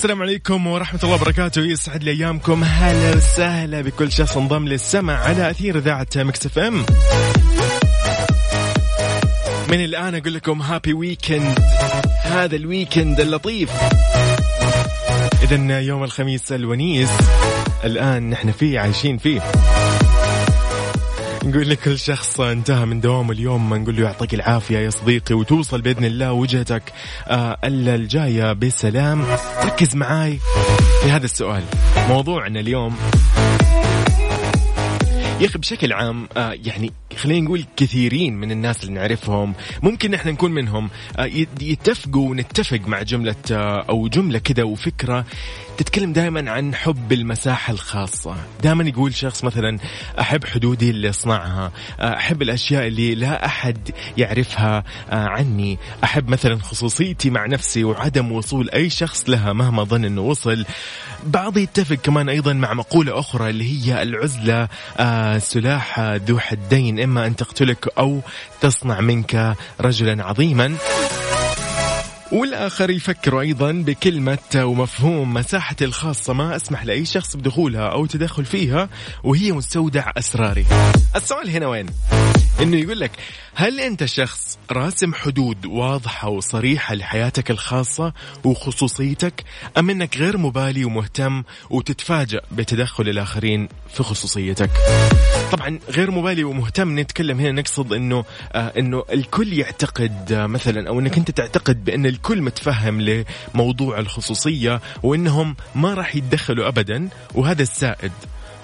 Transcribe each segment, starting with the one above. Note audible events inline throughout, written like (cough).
السلام عليكم ورحمة الله وبركاته. يسعد لي أيامكم. هلا وسهلا بكل شخص انضم للسمع على أثير إذاعة Mix FM. من الآن أقول لكم happy weekend هذا ال weekend اللطيف. إذا يوم الخميس الونيس. الآن نحن فيه عايشين فيه. نقول لكل شخص انتهى من دوامه اليوم نقول له يعطيك العافية يا صديقي وتوصل بإذن الله وجهتك آه الجاية بسلام. ركز معاي في هذا السؤال. موضوعنا اليوم يا أخي بشكل عام آه يعني خلينا نقول كثيرين من الناس اللي نعرفهم. ممكن إحنا نكون منهم. آه يتفقوا ونتفق مع جملة آه أو جملة كذا وفكرة تتكلم دائما عن حب المساحة الخاصة. دائما يقول شخص مثلا أحب حدودي اللي أصنعها أحب الأشياء اللي لا أحد يعرفها آه، عني. أحب مثلا خصوصيتي مع نفسي وعدم وصول أي شخص لها مهما ظن أنه وصل. بعض يتفق كمان أيضا مع مقولة أخرى اللي هي العزلة آه، سلاح ذو حدين. إما أن تقتلك أو تصنع منك رجلا عظيما. والآخر يفكر أيضا بكلمة ومفهوم مساحتي الخاصة. ما أسمح لأي شخص بدخولها أو تدخل فيها وهي مستودع أسراري. السؤال هنا وين؟ إنه يقول لك هل أنت شخص راسم حدود واضحة وصريحة لحياتك الخاصة وخصوصيتك أم إنك غير مبالي ومهتم وتتفاجأ بتدخل الآخرين في خصوصيتك؟ طبعا غير مبالي ومهتم نتكلم هنا نقصد إنه آه إنه الكل يعتقد آه مثلا أو إنك أنت تعتقد بأن الكل متفهم لموضوع الخصوصية وإنهم ما راح يتدخلوا ابدا وهذا السائد.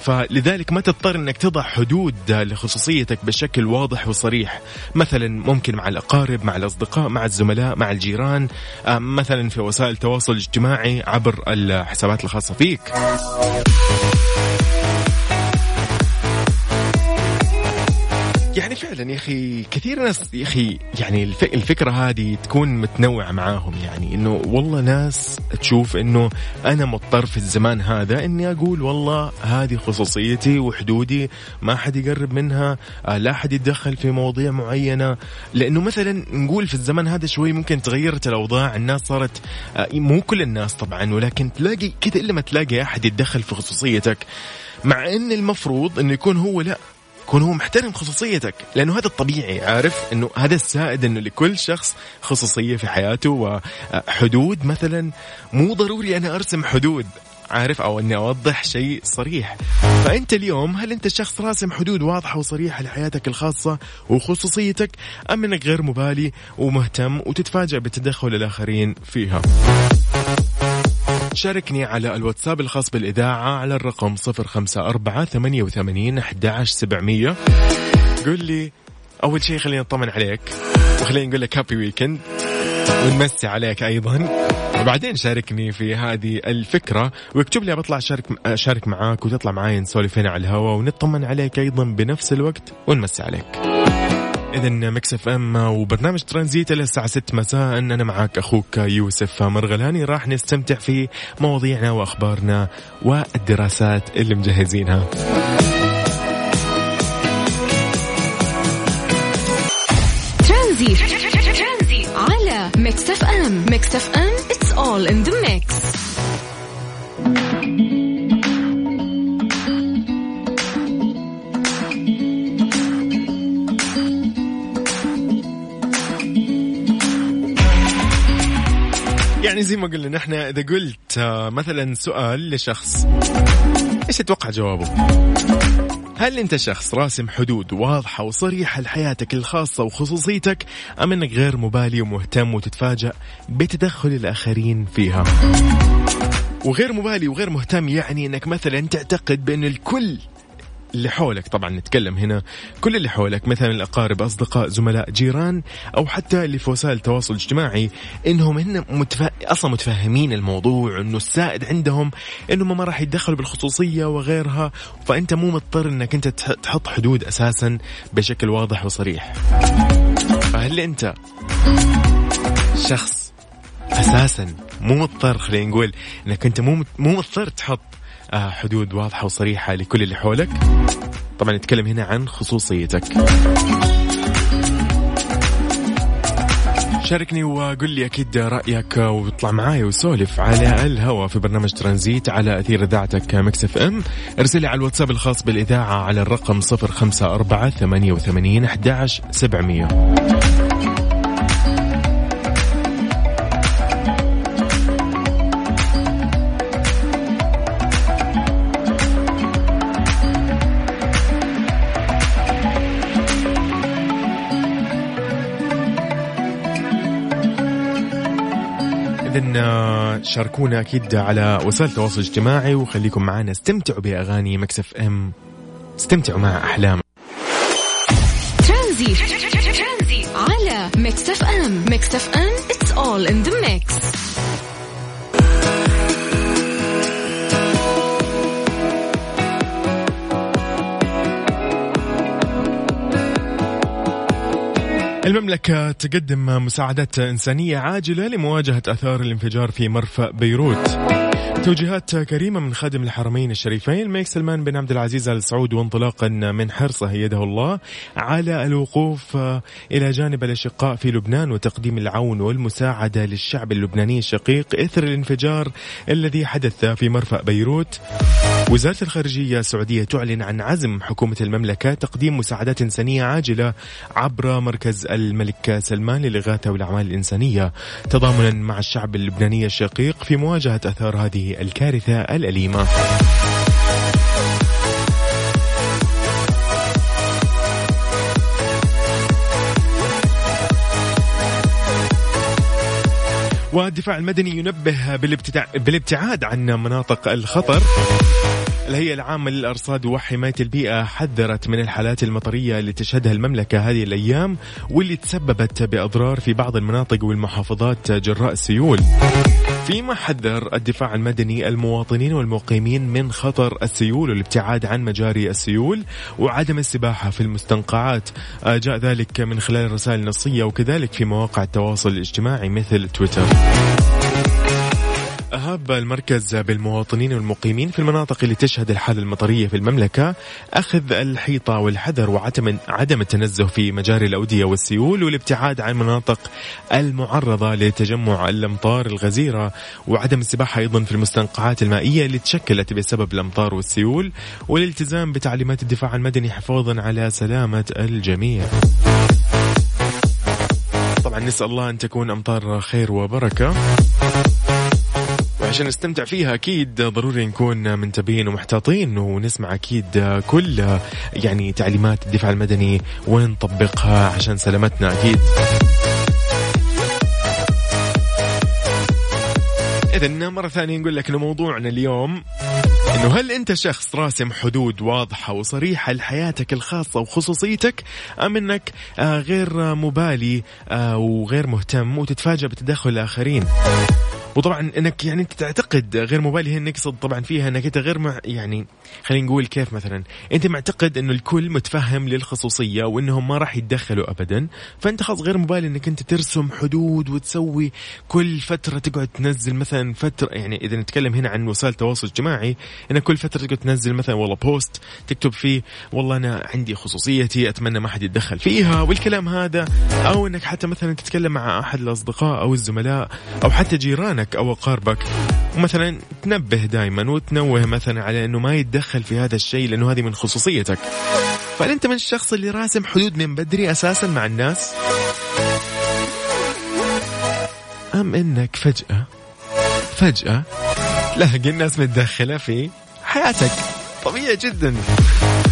فلذلك ما تضطر إنك تضع حدود لخصوصيتك بشكل واضح وصريح. مثلا ممكن مع الأقارب مع الأصدقاء مع الزملاء مع الجيران آه، مثلا في وسائل التواصل الاجتماعي عبر الحسابات الخاصة فيك. يعني فعلا يا أخي كثير ناس يا أخي يعني الفكرة هذه تكون متنوعة معاهم يعني إنه والله ناس تشوف إنه أنا مضطر في الزمان هذا إني أقول والله هذه خصوصيتي وحدودي ما حد يقرب منها آه، لا حد يتدخل في مواضيع معينة. لأنه مثلا نقول في الزمن هذا شوي ممكن تغيرت الأوضاع الناس صارت آه، مو كل الناس طبعا ولكن تلاقي كذا إلا ما تلاقي أحد يتدخل في خصوصيتك. مع إن المفروض إنه يكون هو لأ يكون هو محترم خصوصيتك. لأنه هذا الطبيعي عارف؟ إنه هذا السائد إنه لكل شخص خصوصية في حياته وحدود مثلا مو ضروري أنا أرسم حدود عارف؟ أو إني أوضح شيء صريح. فأنت اليوم هل أنت شخص راسم حدود واضحة وصريحة لحياتك الخاصة وخصوصيتك أم إنك غير مبالي ومهتم وتتفاجأ بتدخل الآخرين فيها؟ شاركني على الواتساب الخاص بالإذاعة على الرقم صفر خمسة أربعة ثمانية وثمانين أحداش سبعمية. قل لي أول شيء خلينا نطمن عليك وخلينا نقول لك happy weekend ونمسي عليك أيضا. وبعدين شاركني في هذه الفكرة واكتب لي بطلع شارك شارك معاك وتطلع معاي نسولف هنا على الهواء ونطمن عليك أيضا بنفس الوقت ونمسي عليك. اذا Mix FM وبرنامج ترانزيت إلى الساعة 6 مساء. أنا معك أخوك يوسف مرغلاني. راح نستمتع في مواضيعنا وأخبارنا والدراسات اللي مجهزينها. ترانزيت. على Mix FM Mix FM it's all in the mix. زي ما قلنا نحن إذا قلت آه، مثلا سؤال لشخص إيش تتوقع جوابه؟ هل أنت شخص راسم حدود واضحة وصريحة لحياتك الخاصة وخصوصيتك أم إنك غير مبالي ومهتم وتتفاجأ بتدخل الآخرين فيها وغير مبالي وغير مهتم يعني إنك مثلا تعتقد بأن الكل اللي حولك. طبعا نتكلم هنا كل اللي حولك مثلا الأقارب أصدقاء زملاء جيران أو حتى اللي في وسائل التواصل الاجتماعي إنهم هن متف... أصلا متفاهمين الموضوع إنه السائد عندهم إنهم ما راح يتدخلوا بالخصوصية وغيرها فأنت مو مضطر إنك أنت تحط حدود أساسا بشكل واضح وصريح. فهل أنت شخص أساسا مو مضطر خلينا نقول إنك أنت مو مو مضطر تحط حدود واضحة وصريحة لكل اللي حولك. طبعا نتكلم هنا عن خصوصيتك. شاركني وقل لي أكيد رأيك واطلع معاي وسولف على الهواء في برنامج ترانزيت على أثير إذاعتك Mix FM. أرسل لي على الواتساب الخاص بالإذاعة على الرقم 054 88 11 700 شاركونا أكيد على وسائل التواصل الاجتماعي وخليكم معنا استمتعوا بأغاني Mix FM. استمتعوا مع أحلام. ترانزيت. على Mix FM. Mix FM it's all in the mix. المملكة تقدم مساعدات إنسانية عاجلة لمواجهة آثار الانفجار في مرفأ بيروت. توجيهات كريمة من خادم الحرمين الشريفين الملك سلمان بن عبد العزيز آل سعود وانطلاقا من حرصه يده الله على الوقوف إلى جانب الأشقاء في لبنان وتقديم العون والمساعدة للشعب اللبناني الشقيق إثر الانفجار الذي حدث في مرفأ بيروت. وزارة الخارجية السعودية تعلن عن عزم حكومة المملكة تقديم مساعدات إنسانية عاجلة عبر مركز الملك سلمان للإغاثة والأعمال الإنسانية تضامنا مع الشعب اللبناني الشقيق في مواجهة أثار هذه الكارثة الأليمة. والدفاع المدني ينبه بالابتعاد عن مناطق الخطر. الهيئة العامة للأرصاد وحماية البيئة حذرت من الحالات المطرية اللي تشهدها المملكة هذه الأيام واللي تسببت بأضرار في بعض المناطق والمحافظات جراء السيول. فيما حذر الدفاع المدني المواطنين والمقيمين من خطر السيول والابتعاد عن مجاري السيول وعدم السباحة في المستنقعات. جاء ذلك من خلال الرسائل النصية وكذلك في مواقع التواصل الاجتماعي مثل تويتر. أهاب المركز بالمواطنين والمقيمين في المناطق اللي تشهد الحالة المطرية في المملكة. أخذ الحيطة والحذر وعدم عدم التنزه في مجاري الأودية والسيول والابتعاد عن المناطق المعرضة لتجمع الأمطار الغزيرة وعدم السباحة أيضا في المستنقعات المائية اللي تشكلت بسبب الأمطار والسيول والالتزام بتعليمات الدفاع المدني حفاظا على سلامة الجميع. طبعا نسأل الله أن تكون أمطار خير وبركة. عشان نستمتع فيها أكيد ضروري نكون منتبهين ومحتاطين ونسمع أكيد كل يعني تعليمات الدفاع المدني ونطبقها عشان سلامتنا أكيد. إذا مرة ثانية نقول لك إنه موضوعنا اليوم إنه هل أنت شخص راسم حدود واضحة وصريحة لحياتك الخاصة وخصوصيتك أم أنك آه، غير مبالي آه، وغير مهتم وتتفاجأ بتدخل الآخرين؟ وطبعا إنك يعني أنت تعتقد غير مبالي هي نقصد طبعا فيها إنك أنت غير مع يعني خلينا نقول كيف مثلا أنت معتقد إنه الكل متفهم للخصوصية وإنهم ما راح يتدخلوا ابدا فأنت خلاص غير مبالي إنك أنت ترسم حدود وتسوي كل فترة تقعد تنزل مثلا فترة يعني إذا نتكلم هنا عن وسائل التواصل الاجتماعي إنك كل فترة تقعد تنزل مثلا والله بوست تكتب فيه والله أنا عندي خصوصيتي أتمنى ما حد يتدخل فيها والكلام هذا أو إنك حتى مثلا تتكلم مع أحد الأصدقاء أو الزملاء أو حتى جيرانك. أهلك أو أقاربك ومثلا تنبه دائما وتنوه مثلا على أنه ما يتدخل في هذا الشيء لأنه هذه من خصوصيتك. فهل أنت من الشخص اللي راسم حدود من بدري أساسا مع الناس؟ أم أنك فجأة فجأة تلاقي الناس متدخلة في حياتك؟ طبيعي جدا.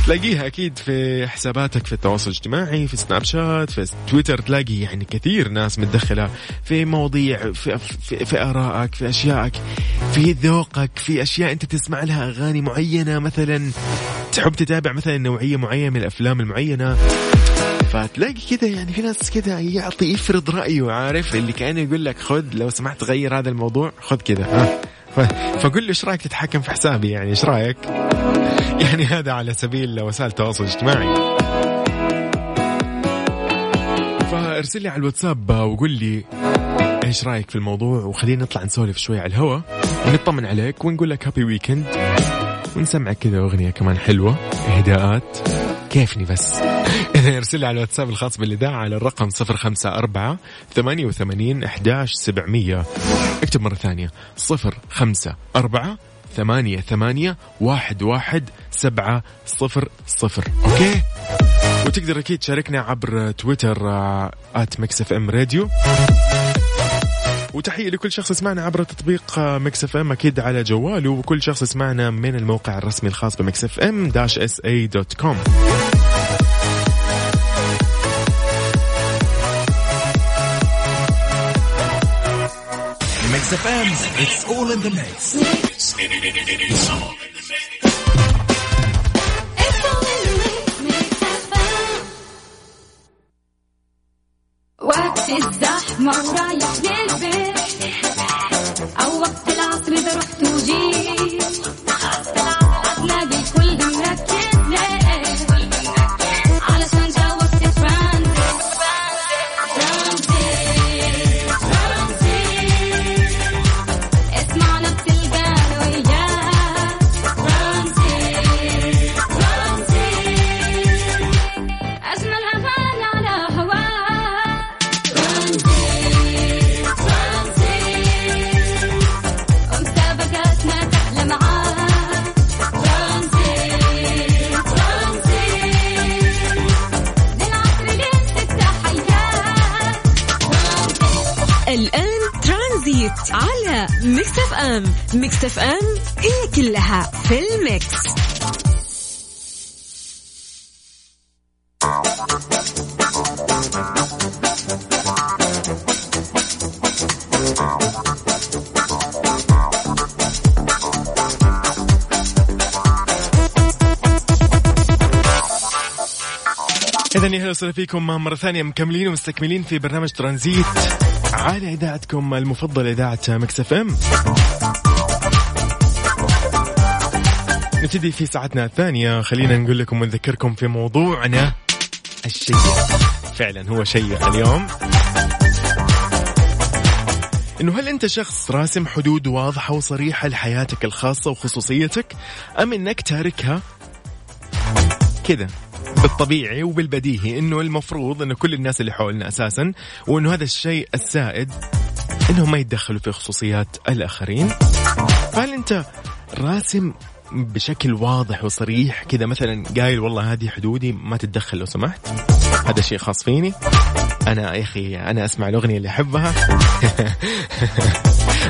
تلاقيها أكيد في حساباتك في التواصل الاجتماعي في سناب شات في تويتر تلاقي يعني كثير ناس متدخلة في مواضيع في, في, في آرائك في أشيائك في ذوقك في أشياء أنت تسمع لها أغاني معينة مثلا. تحب تتابع مثلا نوعية معينة من الأفلام المعينة. فتلاقي كذا يعني في ناس كذا يعطي يفرض رأيه عارف؟ اللي كانه يقول لك خذ لو سمحت غير هذا الموضوع خذ كذا. ها فقل لي إيش رأيك تتحكم في حسابي يعني؟ إيش رأيك؟ يعني هذا على سبيل وسائل التواصل الاجتماعي. فارسل لي على الواتساب وقول لي إيش رأيك في الموضوع وخلينا نطلع نسولف شوي على الهواء ونطمن عليك ونقول لك happy weekend ونسمعك كذا أغنية كمان حلوة إهداءات. كيفني بس؟ إذا (laughs) ارسل لي على الواتساب الخاص بالإذاعة على الرقم صفر خمسة أربعة ثمانية وثمانين أحداش سبعمية. اكتب مرة ثانية. صفر خمسة أربعة ثمانية ثمانية واحد واحد سبعة صفر صفر. okay؟ وتقدر أكيد تشاركنا عبر تويتر at Mix FM Radio. وتحية لكل شخص يسمعنا عبر تطبيق Mix FM أكيد على جواله وكل شخص يسمعنا من الموقع الرسمي الخاص ب Mix FM dash SA dot com it's all in the mix. It's all in the mix. وقت الزحمة ورايح للبيت. أو وقت العصر إذا رحت وجيت. Mix FM. Mix FM it's all in the mix. إذا يا أهلا وسهلا فيكم مرة ثانية مكملين ومستكملين في برنامج ترانزيت. على إذاعتكم المفضلة إذاعة Mix FM. نبتدي في ساعتنا الثانية. خلينا نقول لكم ونذكركم في موضوعنا الشيق فعلا هو شيق اليوم. إنه هل أنت شخص راسم حدود واضحة وصريحة لحياتك الخاصة وخصوصيتك؟ أم إنك تاركها؟ كذا بالطبيعي وبالبديهي إنه المفروض انه كل الناس اللي حولنا أساسا وإنه هذا الشيء السائد إنهم ما يتدخلوا في خصوصيات الآخرين. فهل أنت راسم بشكل واضح وصريح كذا مثلا قايل والله هذه حدودي ما تتدخل لو سمحت؟ هذا شيء خاص فيني؟ أنا يا أخي أنا أسمع الأغنية اللي أحبها.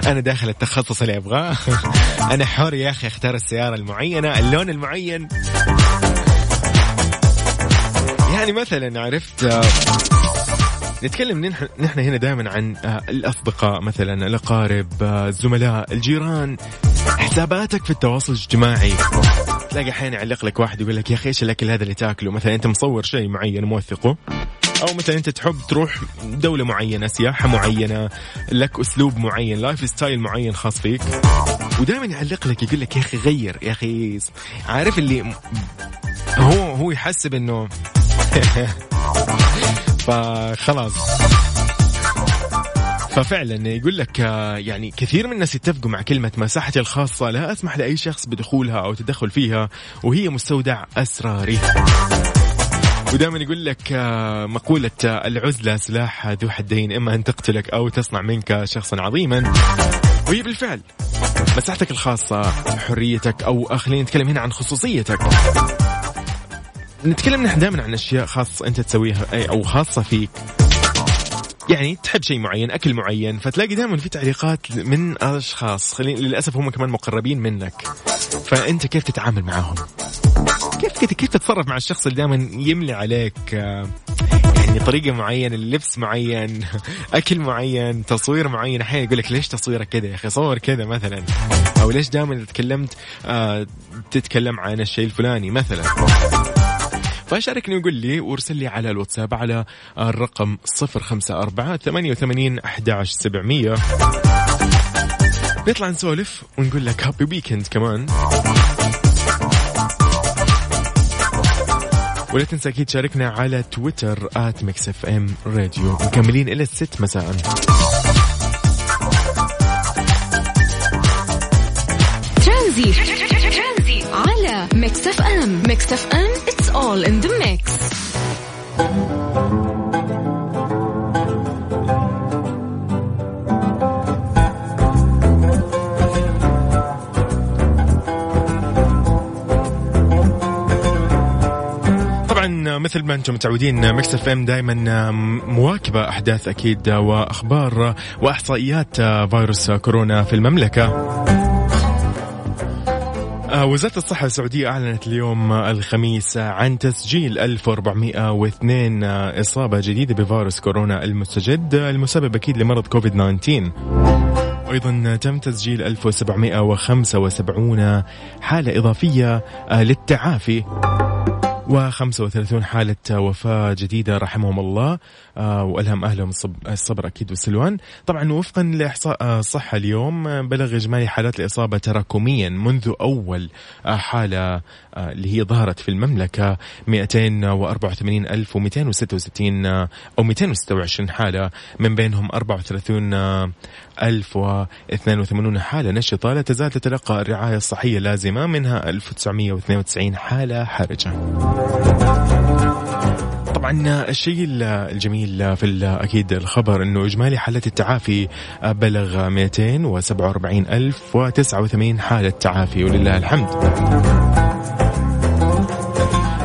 (laughs) أنا داخل التخصص اللي أبغاه. (laughs) أنا حر يا أخي أختار السيارة المعينة اللون المعين. يعني مثلا عرفت؟ نتكلم نحن نحن هنا دائما عن آه، الأصدقاء مثلا الأقارب آه، الزملاء الجيران. حساباتك في التواصل الاجتماعي. تلاقي أحيانا يعلق لك واحد يقول لك يا أخي إيش الأكل هذا اللي تأكله؟ مثلا أنت مصور شيء معين موثقه. أو مثلا أنت تحب تروح دولة معينة سياحة معينة لك أسلوب معين lifestyle معين خاص فيك. ودائما يعلق لك يقول لك يا أخي غير يا أخي عارف اللي هو هو يحسب إنه (laughs) فخلاص. ففعلا يقول لك آه، يعني كثير من الناس يتفقوا مع كلمة مساحتي الخاصة لا أسمح لأي شخص بدخولها أو تدخل فيها وهي مستودع أسراري. ودائما يقول لك آه، مقولة آه، العزلة سلاح ذو حدين إما أن تقتلك أو تصنع منك شخصا عظيما. وهي بالفعل مساحتك الخاصة حريتك أو خلينا نتكلم هنا عن خصوصيتك. نتكلم نحن دائما عن أشياء خاصة أنت تسويها أو خاصة فيك. يعني تحب شيء معين أكل معين فتلاقي دائما في تعليقات من أشخاص خلينا للأسف هم كمان مقربين منك. فأنت كيف تتعامل معاهم كيف كيف تتصرف مع الشخص اللي دائما يملي عليك؟ يعني طريقة معينة لبس معين (laughs) أكل معين تصوير معين. أحيانا يقول لك ليش تصويرك كذا يا أخي؟ صور كذا مثلا. أو ليش دائما تكلمت آه، تتكلم عن الشيء الفلاني مثلا. فشاركني وقول لي وارسل لي على الواتساب على الرقم 054 88 11700 نطلع نسولف ونقول لك happy weekend كمان. ولا تنسى أكيد تشاركنا على تويتر at Mix FM Radio. مكملين إلى الست مساء. ترانزيت. على Mix FM. Mix FM it's all in the mix مثل ما أنتم متعودين Mix FM دائما مواكبة أحداث أكيد وأخبار وإحصائيات فيروس كورونا في المملكة. آه، وزارة الصحة السعودية أعلنت اليوم الخميس عن تسجيل 1402 إصابة جديدة بفيروس كورونا المستجد المسبب أكيد لمرض كوفيد 19 أيضا تم تسجيل 1775 حالة إضافية آه، للتعافي و35 حالة وفاة جديدة رحمهم الله. آه، وألهم أهلهم الصبر أكيد والسلوان طبعا وفقا لإحصاء الصحة اليوم آه، بلغ إجمالي حالات الإصابة تراكميا منذ أول آه، حالة اللي هي ظهرت في المملكة. 284266 أو 226 حالة من بينهم 34 1082 حالة نشطة. لا تزال تتلقى الرعاية الصحية اللازمة منها 1992 حالة حرجة. طبعا الشيء الجميل في أكيد الخبر إنه إجمالي حالات التعافي بلغ 247089 حالة تعافي ولله الحمد.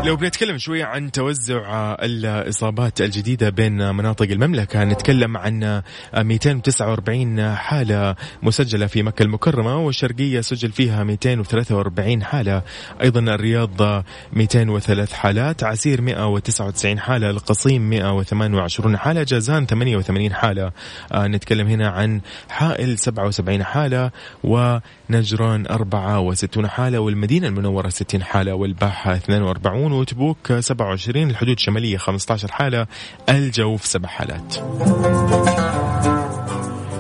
لو بنتكلم شوية عن توزع الإصابات الجديدة بين مناطق المملكة نتكلم عن 249 حالة مسجلة في مكة المكرمة والشرقية سجل فيها 243 حالة. أيضا الرياض 203 حالات عسير 199 حالة القصيم 128 حالة جازان 88 حالة. نتكلم هنا عن حائل 77 حالة ونجران 64 حالة والمدينة المنورة 60 حالة والباحة 42 وتبوك 27 الحدود الشمالية 15 حالة الجوف سبع حالات.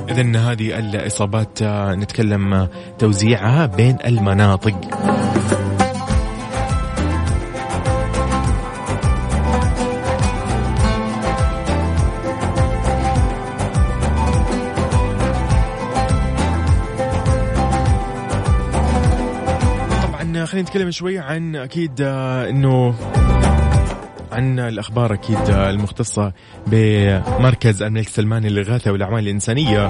إذا هذه الإصابات نتكلم توزيعها بين المناطق. خلينا نتكلم شوي عن أكيد آه، إنه عن الأخبار أكيد آه، المختصة بمركز الملك سلمان للإغاثة والأعمال الإنسانية.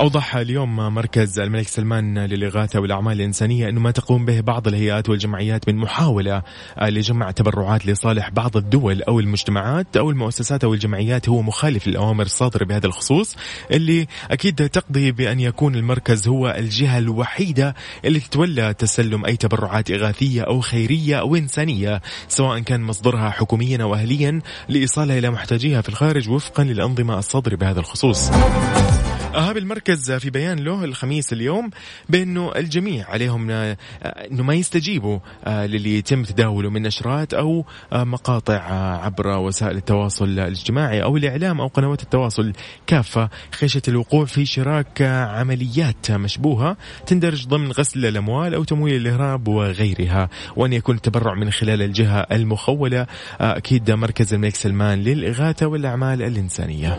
أوضح اليوم مركز الملك سلمان للإغاثة والأعمال الإنسانية أنه ما تقوم به بعض الهيئات والجمعيات من محاولة لجمع تبرعات لصالح بعض الدول أو المجتمعات أو المؤسسات أو الجمعيات. هو مخالف للأوامر الصادرة بهذا الخصوص اللي أكيد تقضي بأن يكون المركز هو الجهة الوحيدة اللي تتولى تسلم أي تبرعات إغاثية أو خيرية أو إنسانية سواء كان مصدرها حكوميا أو أهليا لإيصالها إلى محتاجيها في الخارج وفقا للأنظمة الصادرة بهذا الخصوص. أهاب المركز في بيان له الخميس اليوم بأنه الجميع عليهم آه، أنه ما يستجيبوا آه، للي يتم تداوله من نشرات أو آه، مقاطع عبر وسائل التواصل الاجتماعي أو الإعلام أو قنوات التواصل كافة. خشية الوقوع في شراك عمليات مشبوهة تندرج ضمن غسل الأموال أو تمويل الإرهاب وغيرها. وأن يكون التبرع من خلال الجهة المخولة أكيد مركز الملك سلمان للإغاثة والأعمال الإنسانية.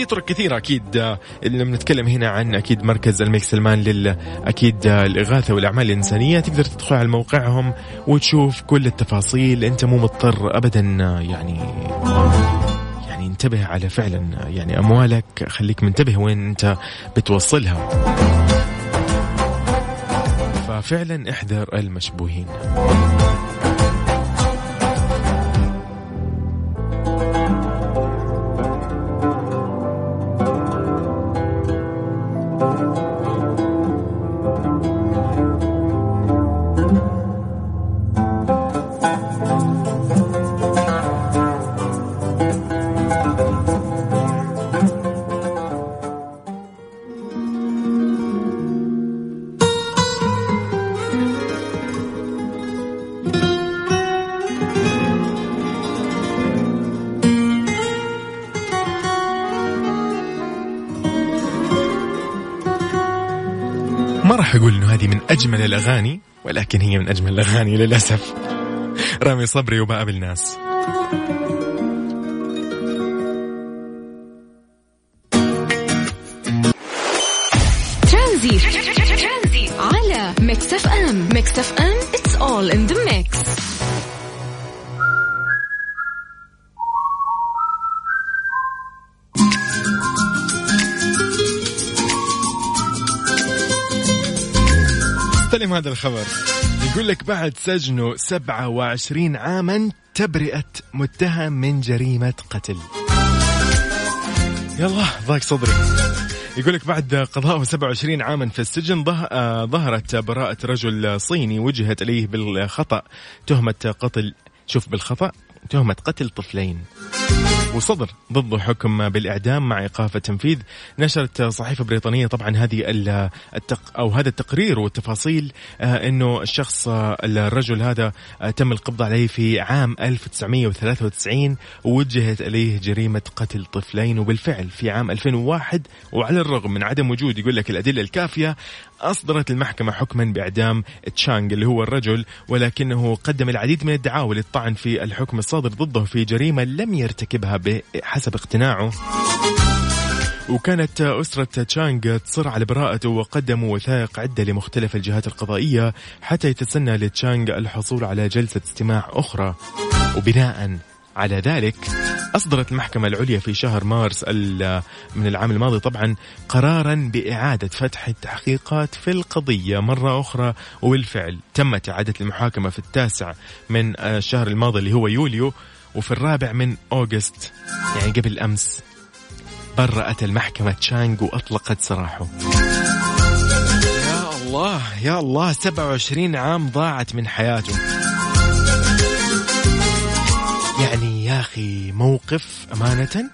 في طرق كثيرة أكيد آه، اللي بنتكلم هنا عن أكيد مركز الملك سلمان لل أكيد آه، الإغاثة والأعمال الإنسانية. تقدر تدخل على موقعهم وتشوف كل التفاصيل. أنت مو مضطر أبدا آه، يعني يعني انتبه على فعلا يعني أموالك. خليك منتبه وين أنت بتوصلها. ففعلا احذر المشبوهين. أجمل الأغاني ولكن هي من أجمل الأغاني للأسف. رامي صبري وبقابل ناس ترانزيت على Mix FM. Mix FM. هذا الخبر. يقول لك بعد سجنه 27 عاما تبرئة متهم من جريمة قتل. يلا ضاق صدري يقول لك بعد قضاء 27 عاما في السجن آه، ظهرت براءة رجل صيني وجهت إليه بالخطأ تهمة قتل. شوف بالخطأ. تهمة قتل طفلين. وصدر ضده حكم بالإعدام مع إيقاف التنفيذ. نشرت صحيفة بريطانية طبعا هذه التق أو هذا التقرير والتفاصيل آه، أنه الشخص الرجل هذا آه، تم القبض عليه في عام 1993 ووجهت إليه جريمة قتل طفلين. وبالفعل في عام 2001 وعلى الرغم من عدم وجود يقول لك الأدلة الكافية أصدرت المحكمة حكما بإعدام تشانغ اللي هو الرجل ولكنه قدم العديد من الدعاوى للطعن في الحكم الصادر ضده في جريمة لم يرتكبها بحسب اقتناعه. وكانت أسرة تشانغ تصر على براءته وقدموا وثائق عدة لمختلف الجهات القضائية حتى يتسنى لتشانغ الحصول على جلسة استماع أخرى. وبناء على ذلك أصدرت المحكمة العليا في شهر مارس من العام الماضي طبعا قرارا بإعادة فتح التحقيقات في القضية. مرة أخرى وبالفعل تمت إعادة المحاكمة في التاسع من الشهر الماضي اللي هو يوليو وفي الرابع من أوغست يعني قبل أمس برأت المحكمة تشانغ وأطلقت سراحه. يا الله يا الله 27 عام ضاعت من حياته. أخي موقف أمانة؟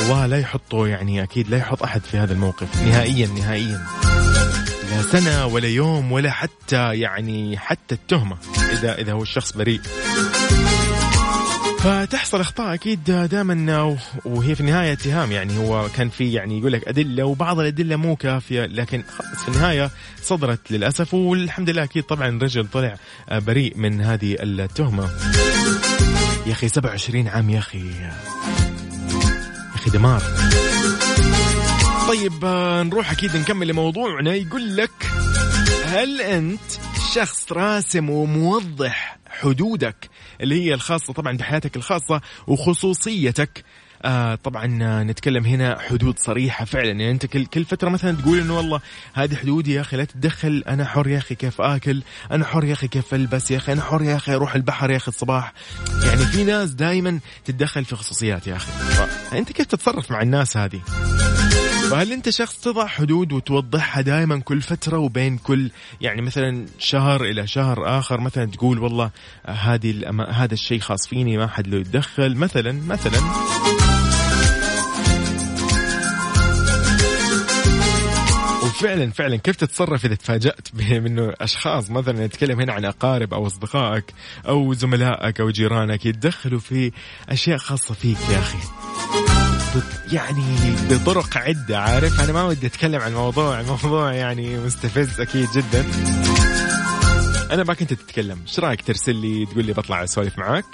الله لا يحطه يعني أكيد لا يحط أحد في هذا الموقف نهائيا نهائيا. لا سنة ولا يوم ولا حتى يعني حتى التهمة إذا إذا هو الشخص بريء. فتحصل أخطاء أكيد دائما وهي في النهاية اتهام. يعني هو كان في يعني يقول لك أدلة وبعض الأدلة مو كافية لكن في النهاية صدرت للأسف. والحمد لله أكيد طبعا الرجل طلع بريء من هذه التهمة. يا أخي 27 عام يا أخي. يا أخي دمار. طيب نروح أكيد نكمل موضوعنا. يقول لك هل أنت شخص راسم وموضح حدودك اللي هي الخاصة طبعا بحياتك الخاصة وخصوصيتك؟ آه طبعا نتكلم هنا حدود صريحة فعلا. يعني أنت كل, كل فترة مثلا تقول إنه والله هذه حدودي يا أخي لا تتدخل. أنا حر يا أخي كيف آكل؟ أنا حر يا أخي كيف ألبس يا أخي؟ أنا حر يا أخي أروح البحر يا أخي الصباح. يعني في ناس دائما تتدخل في خصوصيات يا أخي. انت كيف تتصرف مع الناس هذه؟ فهل أنت شخص تضع حدود وتوضحها دائما كل فترة وبين كل يعني مثلا شهر إلى شهر آخر مثلا تقول والله هذه هذا الشيء خاص فيني ما حد له يتدخل؟ مثلا مثلا. وفعلا فعلا. كيف تتصرف إذا تفاجأت (laughs) بأنه أشخاص مثلا نتكلم هنا عن أقارب أو أصدقائك أو زملائك أو جيرانك يتدخلوا في أشياء خاصة فيك يا أخي؟ يعني بطرق عدة عارف؟ أنا ما ودي أتكلم عن الموضوع الموضوع (laughs) يعني مستفز أكيد جدا. أنا ما كنت تتكلم إيش رأيك ترسل لي تقول لي بطلع أسولف معاك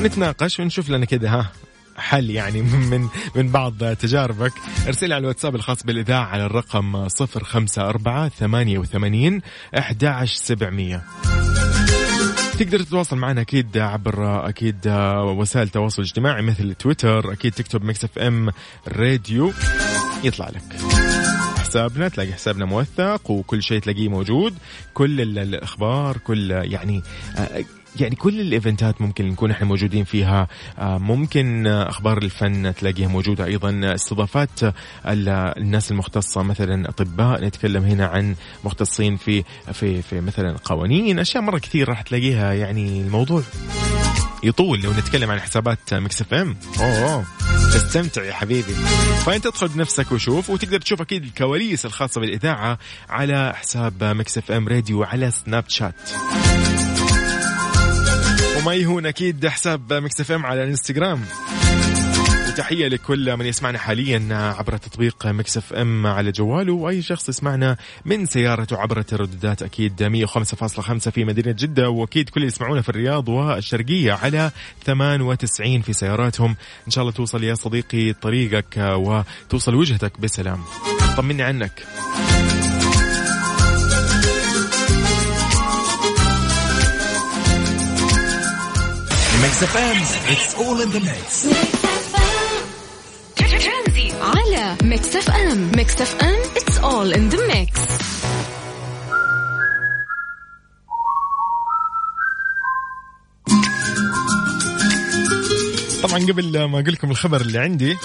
ونتناقش ونشوف لنا كذا ها؟ حل يعني (laughs) من من بعض تجاربك. ارسل على الواتساب الخاص بالإذاعة على الرقم 054 88 11700 تقدر تتواصل معنا أكيد عبر أكيد وسائل التواصل الاجتماعي مثل تويتر أكيد تكتب Mix FM Radio. يطلع لك حسابنا تلاقي حسابنا موثق وكل شيء تلاقيه موجود. كل الأخبار كل يعني يعني كل ال events ممكن نكون إحنا موجودين فيها. آه، ممكن أخبار الفن تلاقيها موجودة أيضا. استضافات الناس المختصة مثلا أطباء. نتكلم هنا عن مختصين في في في مثلا قوانين أشياء مرة كثير راح تلاقيها. يعني الموضوع يطول لو نتكلم عن حسابات Mix FM. أوه تستمتع يا حبيبي. فانت ادخل بنفسك وشوف وتقدر تشوف أكيد الكواليس الخاصة بالإذاعة على حساب Mix FM Radio على سناب شات. وما يهون أكيد حساب Mix FM على الانستغرام. تحية لكل من يسمعنا حاليا عبر تطبيق Mix FM على جواله وأي شخص يسمعنا من سيارته عبر الترددات أكيد 105.5 في مدينة جدة وأكيد كل اللي يسمعونا في الرياض والشرقية على 98 في سياراتهم. إن شاء الله توصل يا صديقي طريقك وتوصل وجهتك بسلام. طمني عنك. FM it's all in the mix على Mix FM Mix FM it's all in the mix طبعا قبل ما أقول لكم الخبر اللي عندي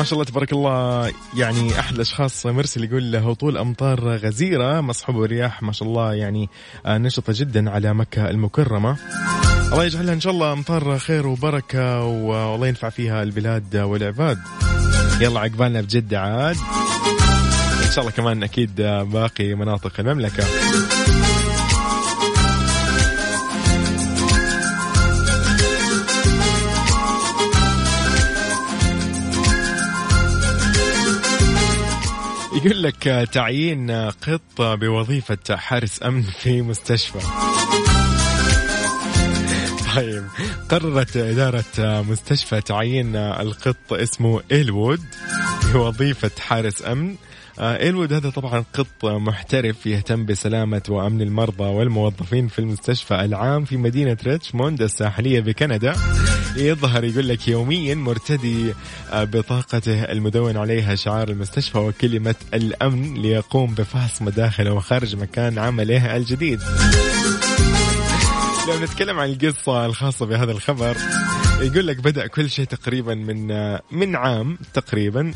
ما شاء الله تبارك الله يعني أحد الأشخاص مرسل يقول له طول أمطار غزيرة مصحوبه برياح ما شاء الله يعني آه، نشطة جدا على مكة المكرمة. الله يجعلها إن شاء الله أمطار خير وبركة والله ينفع فيها البلاد والعباد. يلا عقبالنا بجده عاد. إن شاء الله كمان أكيد باقي مناطق المملكة. يقول لك تعيين قط بوظيفة حارس أمن في مستشفى. طيب قررت إدارة مستشفى تعيين القط اسمه إيلوود بوظيفة حارس أمن. إيلوود هذا طبعا قط محترف يهتم بسلامة وأمن المرضى والموظفين في المستشفى العام في مدينة ريتشموند الساحلية بكندا. يظهر يقول لك يوميا مرتدي بطاقته المدون عليها شعار المستشفى وكلمة الأمن ليقوم بفحص مداخل وخارج مكان عمله الجديد. لو نتكلم عن القصة الخاصة بهذا الخبر يقول لك بدأ كل شيء تقريبا من من عام تقريبا.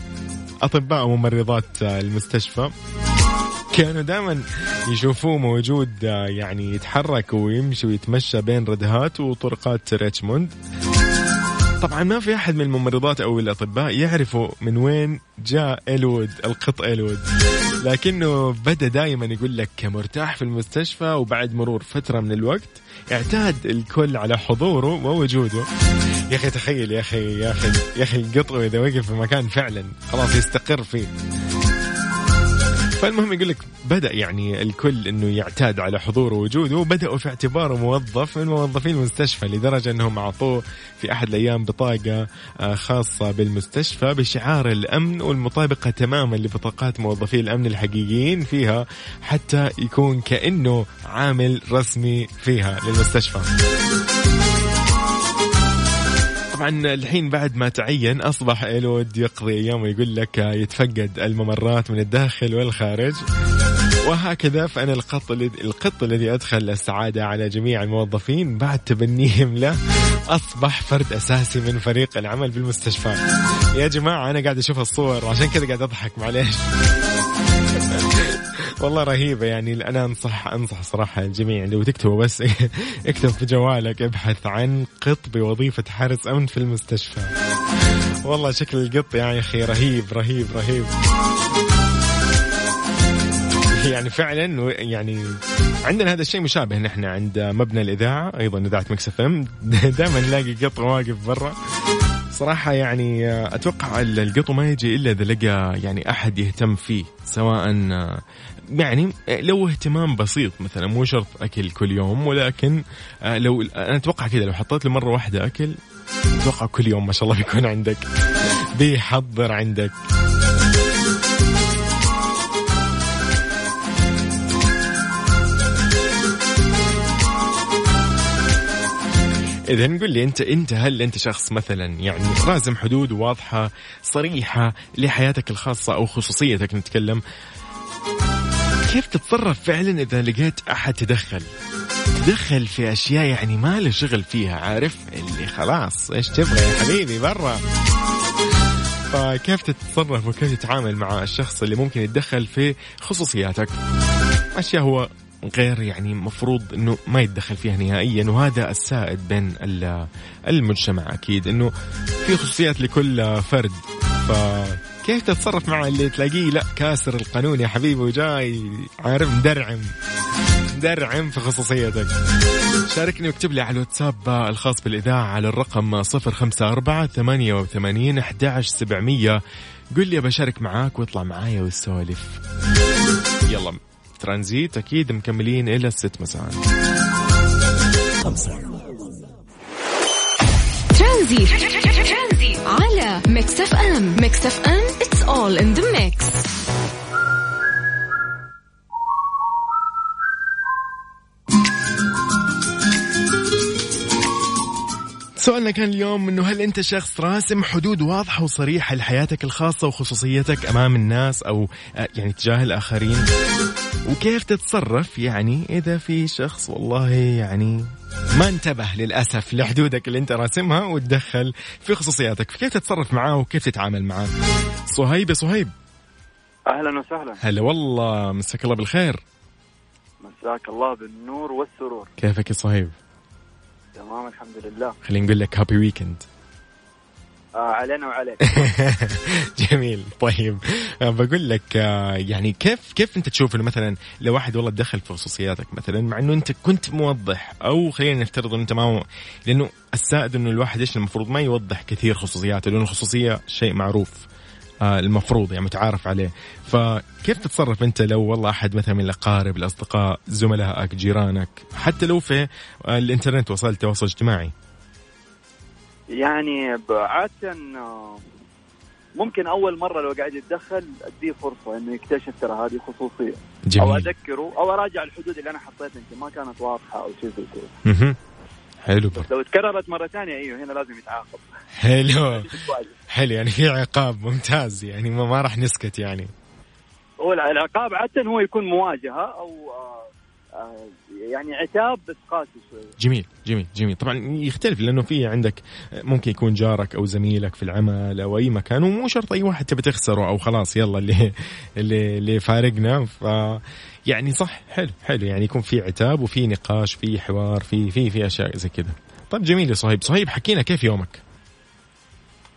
أطباء وممرضات المستشفى كانوا دائما يشوفوه موجود يعني يتحرك ويمشي ويتمشى بين ردهات وطرقات ريتشموند. طبعا ما في أحد من الممرضات أو الأطباء يعرفوا من وين جاء الود القط الود لكنه بدأ دائما يقول لك مرتاح في المستشفى وبعد مرور فترة من الوقت اعتاد الكل على حضوره ووجوده. يا أخي تخيل يا أخي يا أخي يا أخي القط إذا وقف في مكان فعلا خلاص يستقر فيه. فالمهم يقول لك بدأ يعني الكل إنه يعتاد على حضوره ووجوده وبدأوا في اعتباره موظف من موظفين المستشفى لدرجة إنهم أعطوه في أحد الأيام بطاقة آه، خاصة بالمستشفى بشعار الأمن والمطابقة تماما لبطاقات موظفي الأمن الحقيقيين فيها حتى يكون كأنه عامل رسمي فيها للمستشفى. طبعا الحين بعد ما تعين أصبح إيلود يقضي ايامه يقول لك يتفقد الممرات من الداخل والخارج. وهكذا فأنا القط القط الذي أدخل السعادة على جميع الموظفين بعد تبنيهم له أصبح فرد أساسي من فريق العمل بالمستشفى. يا جماعة أنا قاعد أشوف الصور وعشان كذا قاعد أضحك معليش. والله رهيبة يعني أنا أنصح أنصح صراحة الجميع لو تكتبوا بس (laughs) اكتب في جوالك ابحث عن قط بوظيفة حارس أمن في المستشفى. والله شكل القط يا أخي رهيب رهيب رهيب. يعني فعلا يعني عندنا هذا الشيء مشابه نحن عند مبنى الإذاعة أيضا إذاعة Mix FM. (laughs) دائما نلاقي قط واقف برا. صراحة يعني أتوقع القط ما يجي إلا إذا لقى يعني أحد يهتم فيه سواء يعني لو اهتمام بسيط مثلا مو شرط أكل كل يوم ولكن آه، لو أنا أتوقع كذا لو حطيت له مره واحدة أكل أتوقع كل يوم ما شاء الله بيكون عندك بيحضر عندك. إذا قل لي انت أنت هل أنت شخص مثلا يعني رازم حدود واضحة صريحة لحياتك الخاصة أو خصوصيتك نتكلم؟ كيف تتصرف فعلا إذا لقيت أحد تدخل؟ تدخل في أشياء يعني ما له شغل فيها عارف؟ اللي خلاص إيش تبغى يا حبيبي؟ برا. فكيف تتصرف وكيف تتعامل مع الشخص اللي ممكن يتدخل في خصوصياتك؟ أشياء هو غير يعني مفروض إنه ما يتدخل فيها نهائيا وهذا السائد بين المجتمع أكيد إنه في خصوصيات لكل فرد. ف كيف تتصرف مع اللي تلاقيه لا كاسر القانون يا حبيبي وجاي عارف مدرعم. درعم في خصوصيتك. شاركني واكتب لي على الواتساب الخاص بالإذاعة على الرقم 054 88 11700 قل لي بشارك معاك وأطلع معايا والسوالف. يلا. ترانزيت أكيد مكملين إلى الست مساء. ترانزيت. على Mix FM. Mix FM it's all in the mix. سؤالنا كان اليوم إنه هل أنت شخص راسم حدود واضحة وصريحة لحياتك الخاصة وخصوصيتك أمام الناس أو آه، يعني تجاه الآخرين؟ وكيف تتصرف يعني إذا في شخص والله يعني ما انتبه للأسف لحدودك اللي أنت راسمها وتدخل في خصوصياتك. كيف تتصرف معاه وكيف تتعامل معاه صهيب يا صهيب. أهلا وسهلا. هلا والله مساك الله بالخير. مساك الله بالنور والسرور. كيفك يا صهيب؟ تمام الحمد لله. خلينا نقول لك هابي ويكند آه علينا وعليك. (laughs) جميل. طيب آه، بقول لك آه، يعني كيف كيف انت تشوف إنه مثلا لو واحد والله تدخل في خصوصياتك مثلا مع إنه أنت كنت موضح أو خلينا نفترض إنه أنت ما لأنه السائد إنه الواحد إيش المفروض ما يوضح كثير خصوصياته لأنه الخصوصية شيء معروف آه، المفروض يعني متعارف عليه. فكيف تتصرف أنت لو والله أحد مثلا من الأقارب الأصدقاء زملائك جيرانك حتى لو في الإنترنت وسائل التواصل الاجتماعي؟ يعني عادة آه، ممكن أول مرة لو قاعد يتدخل أديه فرصة إنه يكتشف ترى هذه خصوصية. أو جميل. أذكره أو أراجع الحدود اللي أنا حطيتها يمكن ما كانت واضحة أو شيء زي كذا. حلو برضه. لو تكررت مرة ثانية إيوه هنا لازم يتعاقب. حلو. (laughs) حلو يعني في عقاب ممتاز يعني ما, ما راح نسكت يعني. هو العقاب عادة هو يكون مواجهة أو يعني عتاب بس قاسي شوي. جميل جميل جميل. طبعا يختلف لأنه في عندك ممكن يكون جارك أو زميلك في العمل أو أي مكان ومو شرط أي واحد تبي تخسره أو خلاص يلا اللي (laughs) اللي اللي فارقنا. ف يعني صح حلو حلو. يعني يكون في عتاب وفي نقاش في حوار في في في أشياء زي كذا. طيب جميل يا صهيب. صهيب حكينا كيف يومك؟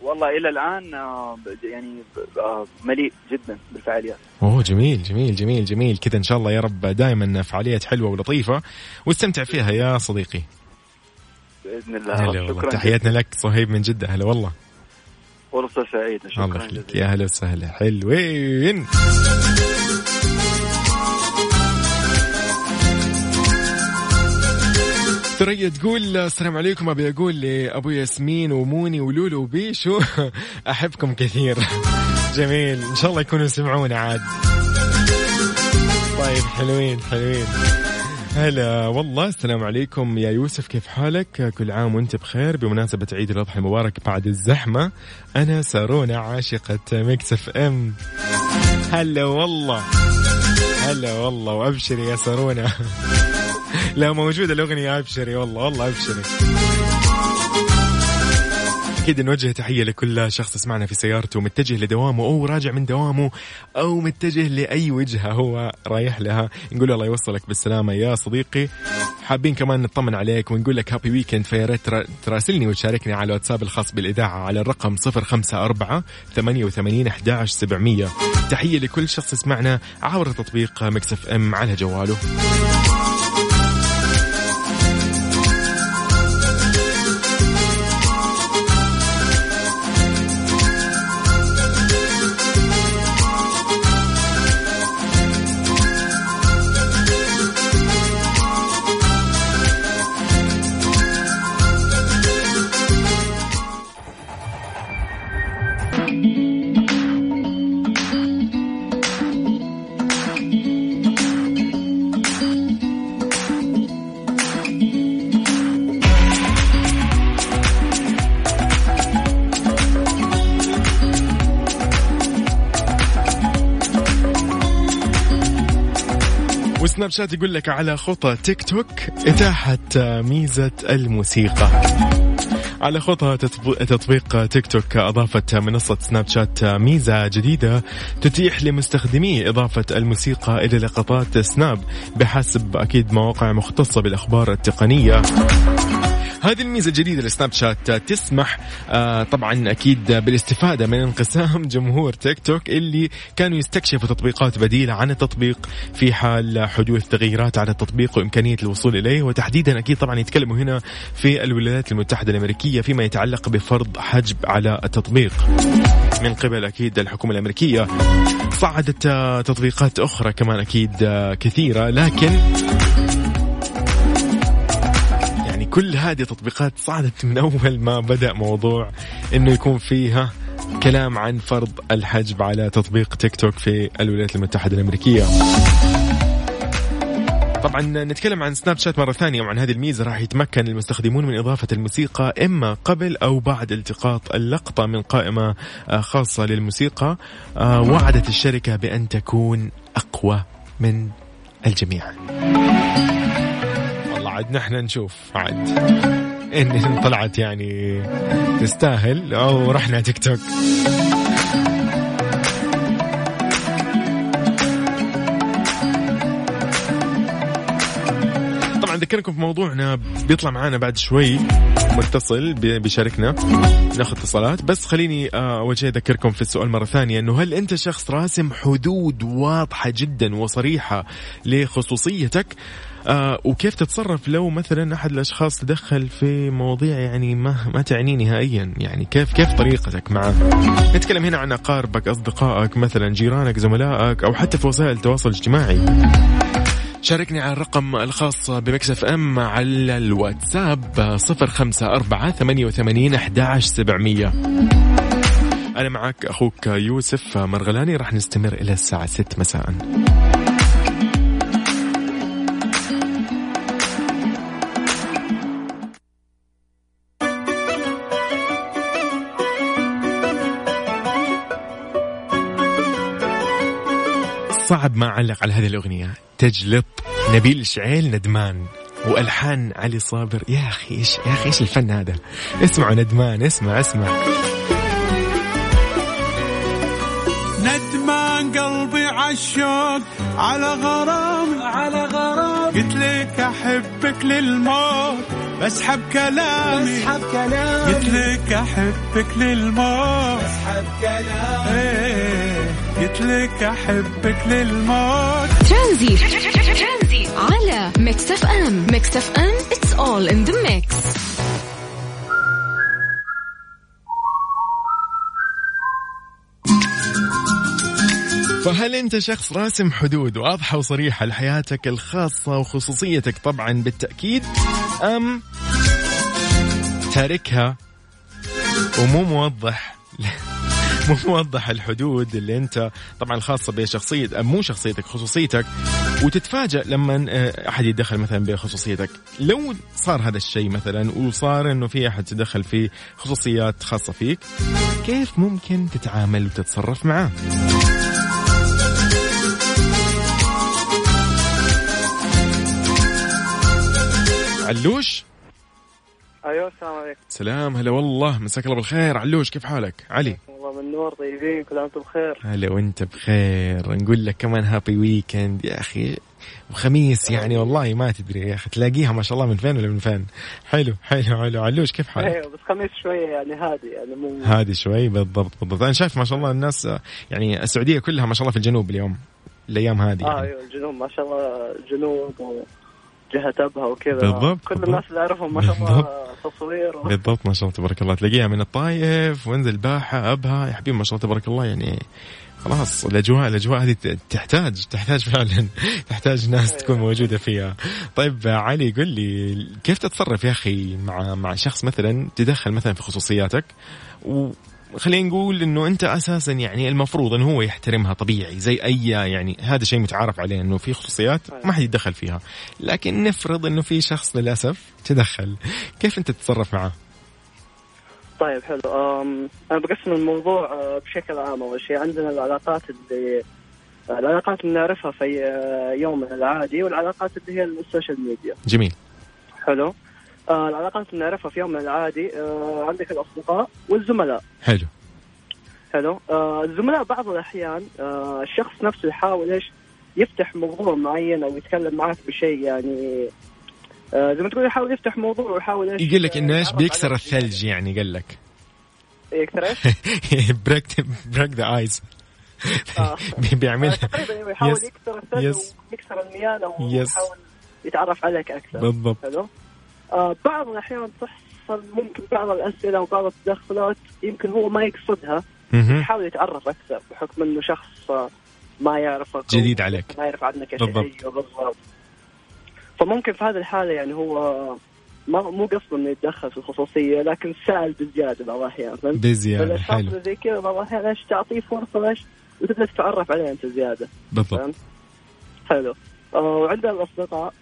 والله إلى الآن آه، يعني آه، مليء جدا بالفعاليات. أوه جميل جميل جميل جميل. كذا إن شاء الله يا رب دائما فعاليات حلوة ولطيفة واستمتع فيها يا صديقي. بإذن الله. هلا والله. تحياتنا لك صهيب من جدة. هلا والله. فرصة سعيدة. شكرا الله يخليك. يا هلا وسهلا. حلوين. ثريا تقول السلام عليكم أبي أقول لأبو ياسمين وموني ولولو وبيشو. (laughs) أحبكم كثير. (laughs) جميل. إن شاء الله يكونوا يسمعونا عاد. طيب حلوين حلوين. هلا والله السلام عليكم. يا يوسف كيف حالك؟ كل عام وأنت بخير. بمناسبة عيد الأضحى المبارك بعد الزحمة أنا سارونا عاشقة Mix FM. هلا والله. هلا والله. وأبشري يا سارونا. (laughs) لا موجودة الأغنية أبشري والله والله أبشري. أكيد نوجه تحية لكل شخص يسمعنا في سيارته متجه لدوامه أو راجع من دوامه أو متجه لأي وجهة هو رايح لها. نقول له الله يوصلك بالسلامة يا صديقي. حابين كمان نطمن عليك ونقول لك happy weekend فيا ريت ترا- تراسلني وتشاركني على الواتساب الخاص بالإذاعة على الرقم 054 88 11 700 تحية لكل شخص يسمعنا عبر تطبيق Mix FM على جواله. شات يقول لك على خطى تيك توك إتاحة ميزة الموسيقى. على خطى تطب- تطبيق تيك توك أضافت منصة سناب شات ميزة جديدة تتيح لمستخدميه إضافة الموسيقى إلى لقطات سناب بحسب أكيد مواقع مختصة بالأخبار التقنية. هذه الميزة الجديدة لسناب شات تسمح آه طبعا أكيد بالاستفادة من انقسام (laughs) جمهور تيك توك اللي كانوا يستكشفوا تطبيقات بديلة عن التطبيق في حال حدوث تغييرات على التطبيق وإمكانية الوصول إليه. وتحديدا أكيد طبعا يتكلموا هنا في الولايات المتحدة الأمريكية فيما يتعلق بفرض حجب على التطبيق. من قبل أكيد الحكومة الأمريكية صعدت تطبيقات أخرى كمان أكيد آه، كثيرة لكن كل هذه التطبيقات صعدت من أول ما بدأ موضوع أنه يكون فيها كلام عن فرض الحجب على تطبيق تيك توك في الولايات المتحدة الأمريكية. طبعا نتكلم عن سناب شات مرة ثانية وعن هذه الميزة راح يتمكن المستخدمون من إضافة الموسيقى إما قبل أو بعد التقاط اللقطة من قائمة آه، خاصة للموسيقى آه، وعدت الشركة بأن تكون أقوى من الجميع. عاد نحن نشوف عاد إن طلعت يعني تستاهل أو رحنا تيك توك. أذكركم في موضوعنا بيطلع معانا بعد شوي متصل بيشاركنا ناخذ اتصالات. بس خليني آه، أول شيء أذكركم في السؤال مرة ثانية إنه هل أنت شخص راسم حدود واضحة جدا وصريحة لخصوصيتك؟ آه وكيف تتصرف لو مثلا أحد الأشخاص تدخل في مواضيع يعني ما ما تعني نهائيا؟ يعني كيف كيف طريقتك معه؟ نتكلم هنا عن أقاربك أصدقائك مثلا جيرانك زملائك أو حتى في وسائل التواصل الاجتماعي. شاركني على الرقم الخاص بمكسف إم على الواتساب صفر خمسة أربعة ثمانية وثمانين أحد سبعمية. أنا معك أخوك يوسف مرغلاني راح نستمر إلى الساعة ست مساءً. صعب ما أعلق على هذه الأغنية. تجلط نبيل شعيل ندمان وألحان علي صابر. يا أخي إيش يا أخي إيش الفن هذا؟ اسمعوا ندمان اسمع اسمع. ندمان قلبي عالشوق على غرام على غرام. قلت لك أحبك للموت بسحب كلامي. بسحب كلامي. قلت لك أحبك للموت. بسحب كلامي. إيه. قلت لك أحبك للموت. ترانزيت. ترانزيت. على Mix FM Mix FM it's all in the mix فهل أنت شخص راسم حدود واضحة وصريحة لحياتك الخاصة وخصوصيتك طبعا بالتأكيد أم تاركها ومو موضح؟ مو (laughs) موضح الحدود اللي انت طبعا الخاصه بشخصيه مو شخصيتك خصوصيتك. وتتفاجأ لما آه، أحد يتدخل مثلا بخصوصيتك. لو صار هذا الشيء مثلا وصار إنه في أحد تدخل في خصوصيات خاصة فيك كيف ممكن تتعامل وتتصرف معاه؟ علوش؟ أيوه السلام عليكم. سلام هلا والله مساك الله بالخير. علوش كيف حالك؟ علي. والله من نور طيبين كل عام بخير. هلا وانت بخير. نقول لك كمان هابي ويكند يا أخي. وخميس يعني والله ما تدري يا أخي تلاقيها ما شاء الله من فين ولا من فين؟ حلو حلو حلو. علوش كيف حالك؟ أيوه بس خميس شوية يعني هادي يعني مو هادي شوي بالضبط بالضبط. أنا شايف ما شاء الله الناس يعني السعودية كلها ما شاء الله في الجنوب اليوم الأيام هذه آه يعني. أيوه الجنوب ما شاء الله جنوب و... جهة أبها وكذا. بالضبط كل الناس اللي أعرفهم ما شاء الله تصوير. و... بالضبط ما شاء الله تبارك الله. تلاقيها من الطايف وانزل باحة أبها يا حبيبي ما شاء الله تبارك الله يعني خلاص الأجواء الأجواء هذه تحتاج تحتاج فعلا. (laughs) تحتاج ناس تكون أيوة. موجودة فيها. طيب علي قل لي كيف تتصرف يا أخي مع مع شخص مثلا تدخل مثلا في خصوصياتك و خلينا نقول إنه أنت أساسا يعني المفروض إنه هو يحترمها طبيعي زي أي يعني هذا شيء متعارف عليه إنه في خصوصيات ما حد يتدخل فيها. لكن نفرض إنه في شخص للأسف تدخل كيف أنت تتصرف معه؟ طيب حلو. أنا بقسم الموضوع أه، بشكل عام. أول شيء عندنا العلاقات اللي العلاقات اللي نعرفها في أه، يومنا العادي والعلاقات اللي هي السوشيال ميديا. جميل. حلو. آه العلاقات اللي نعرفها في يومنا العادي. آه عندك الأصدقاء والزملاء. حلو. حلو. آه الزملاء بعض الأحيان آه الشخص نفسه يحاول إيش؟ يفتح موضوع معين أو يتكلم معك بشيء يعني آه زي ما تقول يحاول يفتح موضوع ويحاول إيش؟ يقول لك إنه إيش؟ يتعرف بيكسر الثلج يعني قال لك. يكسر إيش؟ break break the ice آه. (laughs) بيعمل تقريبا يحاول. يكسر الثلج. ويكسر الميانه yes. ويحاول يتعرف عليك أكثر. بالضبط. حلو. آه بعض الأحيان تحصل ممكن بعض الأسئلة وبعض التدخلات يمكن هو ما يقصدها. يحاول يتعرف أكثر بحكم إنه شخص آه، ما يعرفك جديد عليك. ما يعرف عنك شيء بالضبط. بالضبط فممكن في هذه الحالة يعني هو ما مو قصده إنه يتدخل في الخصوصية لكن سأل بزيادة بعض الأحيان فالاشخاص حلو زي كذا بعض الأحيان إيش تعطيه فرصة إيش وتبدأ تتعرف عليه أنت زيادة بالضبط؟ حلو آه، وعندنا الأصدقاء.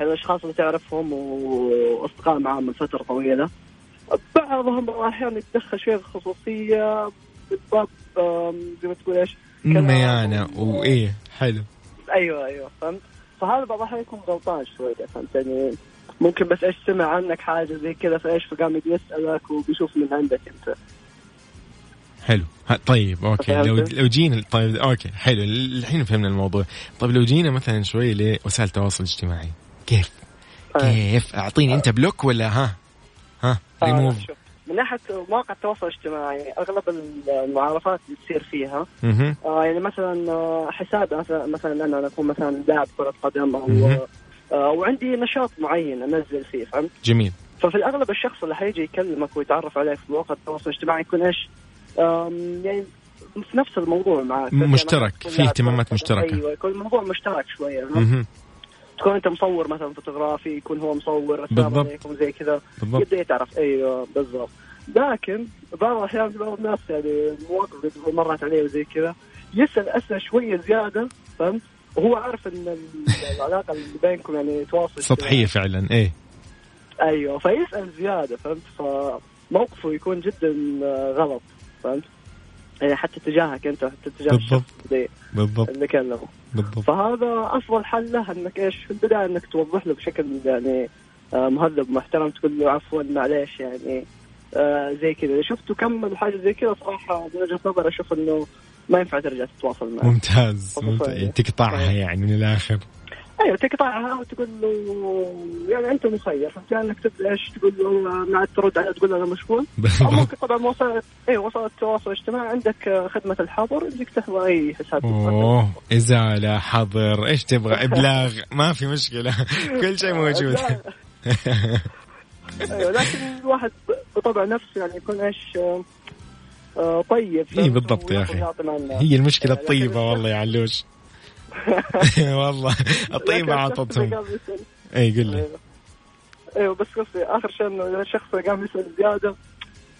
الأشخاص اللي تعرفهم وأصدقاء معاهم من فترة طويلة. بعضهم بعض الاحيان يتدخل شوية في الخصوصية بالضبط آم، زي ما تقول إيش؟ ميانة وإيه حلو. أيوه أيوه فهمت؟ فهذا بعض الأحيان يكون غلطان شوية فهمت يعني؟ ممكن بس إيش سمع عنك حاجة زي كذا فإيش فقام يسألك وبيشوف من عندك أنت. حلو طيب okay لو؟ لو جينا طيب okay حلو الحين فهمنا الموضوع طيب لو جينا مثلا شوي لوسائل التواصل الاجتماعي كيف آه. كيف أعطيني أنت بلوك ولا ها ها آه، ريموف شوف، من ناحية مواقع التواصل الاجتماعي أغلب المعارفات اللي تصير فيها. آه يعني مثلا آه، حساب مثلا مثلا أنا أكون مثلا لاعب كرة قدم أو. آه وعندي نشاط معين أنزل فيه فهمت؟ جميل ففي الأغلب الشخص اللي حيجي يكلمك ويتعرف عليك في مواقع التواصل الاجتماعي يكون إيش؟ يعني في نفس الموضوع يعني مشترك، في اهتمامات. مشتركة. أيوه يكون الموضوع مشترك شوية. تكون انت مصور مثلا فوتوغرافي يكون هو مصور بالضبط. عليكم زي كذا بالضبط يبدأ يتعرف أيوه بالضبط لكن بعض الأحيان في بعض الناس يعني مواقف مرت عليه وزي كذا يسأل أسئلة شوية زيادة فهمت؟ وهو عارف إن ال- (laughs) العلاقة اللي بينكم يعني تواصل سطحية فعلا إيه أيوه فيسأل زيادة فهمت؟ فموقفه يكون جدا آه، غلط فهمت؟ يعني حتى تجاهك أنت حتى تجاه بالضبط. اللي بالضبط اللي كلمه بالضبط فهذا أفضل حل له إنك إيش في البداية إنك توضح له بشكل يعني آه، مهذب محترم تقول له عفوا معليش يعني آه، زي كذا إذا شفته كمل حاجة زي كذا صراحة من وجهة نظري أشوف إنه ما ينفع ترجع تتواصل معه ممتاز ممتاز. تقطعها. يعني من الآخر أيوه تقطعها وتقول له يعني أنت مخير فهمت يعني أنك تبدأ إيش؟ تقول له ما عاد ترد عليه تقول له أنا مشغول. (laughs) ممكن طبعا وسائل أيوه وسائل التواصل الاجتماعي عندك خدمة الحظر يجيك تحظر أي حساب. أوه ازاله حظر إيش تبغى؟ (laughs) إبلاغ. ما في مشكلة. (laughs) كل شيء موجود. أيوه لكن الواحد بطبع نفسه يعني يكون إيش آه، طيب. إيه بالضبط يا الناس. هي المشكلة لكن الطيبة والله يا علوش. (laughs) والله الطيبه عطتهم اي قل لي. أيوه أيوه بس قصدي آخر شيء إنه إذا الشخص قام يسأل زيادة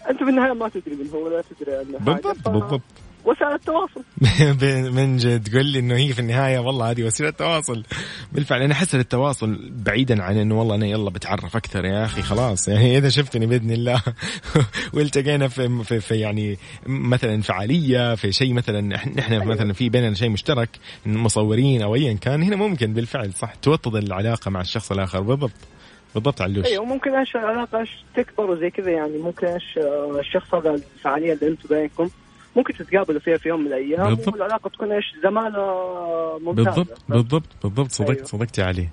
أنت في النهايه ما تدري من هو ولا تدري عنه. بالضبط بالضبط. وسائل التواصل. (laughs) من جد. قل لي إنه هي في النهاية والله هذه وسيلة تواصل. بالفعل أنا أحس التواصل بعيدا عن إنه والله أنا يلا بتعرف أكثر يا أخي خلاص. يعني (laughs) إذا شفتني بإذن الله. (laughs) والتقينا في, في, في يعني مثلا فعالية في شيء مثلا نحن مثلا في بيننا شيء مشترك مصورين أو ايا كان هنا ممكن بالفعل صح توطد العلاقة مع الشخص الآخر. بالضبط. بالضبط علوش. أيوه ممكن إيش العلاقه إيش تكبر وزي كذا يعني. ممكن إيش الشخص هذا الفعالية اللي أنتم بينكم. ممكن تتقابلوا فيها في يوم من الأيام بالضبط. والعلاقة تكون إيش؟ زماله ممتازة. بالضبط بالضبط بالضبط. صدقت أيوه. صدقت يا علي.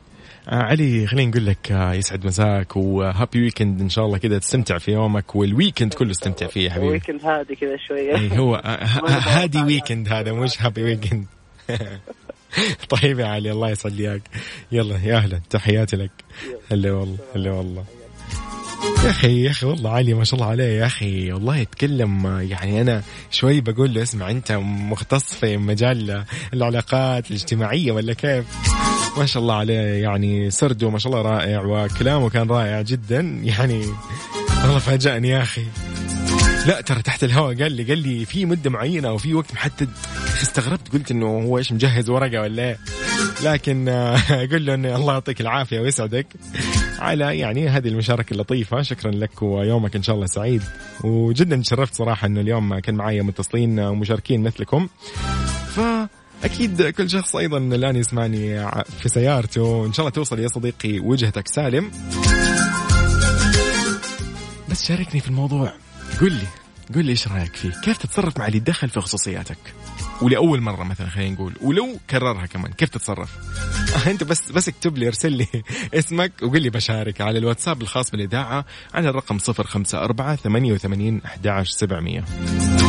آه علي خلينا نقول لك آه يسعد مساك و happy weekend إن شاء الله كذا تستمتع في يومك وال weekend كله استمتع فيه يا حبيبي. weekend هادي كذا شوية. اي هو آه، (laughs) هادي weekend هذا مش happy weekend (laughs) طيب يا علي الله اياك يلا يا أهلا. تحياتي لك. هلا والله هلا والله. يا أخي يا أخي والله علي ما شاء الله عليه يا أخي. والله يتكلم يعني أنا شوي بقول له اسمع أنت مختص في مجال العلاقات الاجتماعية ولا كيف؟ ما شاء الله عليه يعني سرده ما شاء الله رائع وكلامه كان رائع جدا. يعني والله فاجأني يا أخي. لا ترى تحت الهواء. قال لي قال لي في مدة معينة أو في وقت محدد. استغربت قلت إنه هو إيش مجهز ورقة ولا إيه؟ لكن آه، أقول له انه الله يعطيك العافية ويسعدك على يعني هذه المشاركة اللطيفة. شكرا لك ويومك إن شاء الله سعيد. وجدا تشرفت صراحة إنه اليوم كان معي متصلين ومشاركين مثلكم. فأكيد كل شخص أيضا الآن يسمعني في سيارته. ان شاء الله توصل يا صديقي وجهتك سالم. بس شاركني في الموضوع. قل لي قل لي إيش رأيك فيه؟ كيف تتصرف مع اللي دخل في خصوصياتك؟ ولأول مرة مثلا خلينا نقول ولو كررها كمان كيف تتصرف؟ (laughs) أنت بس بس اكتب لي ارسل لي (laughs) اسمك وقل لي بشارك على الواتساب الخاص بالإذاعة على الرقم 054 88 11 700.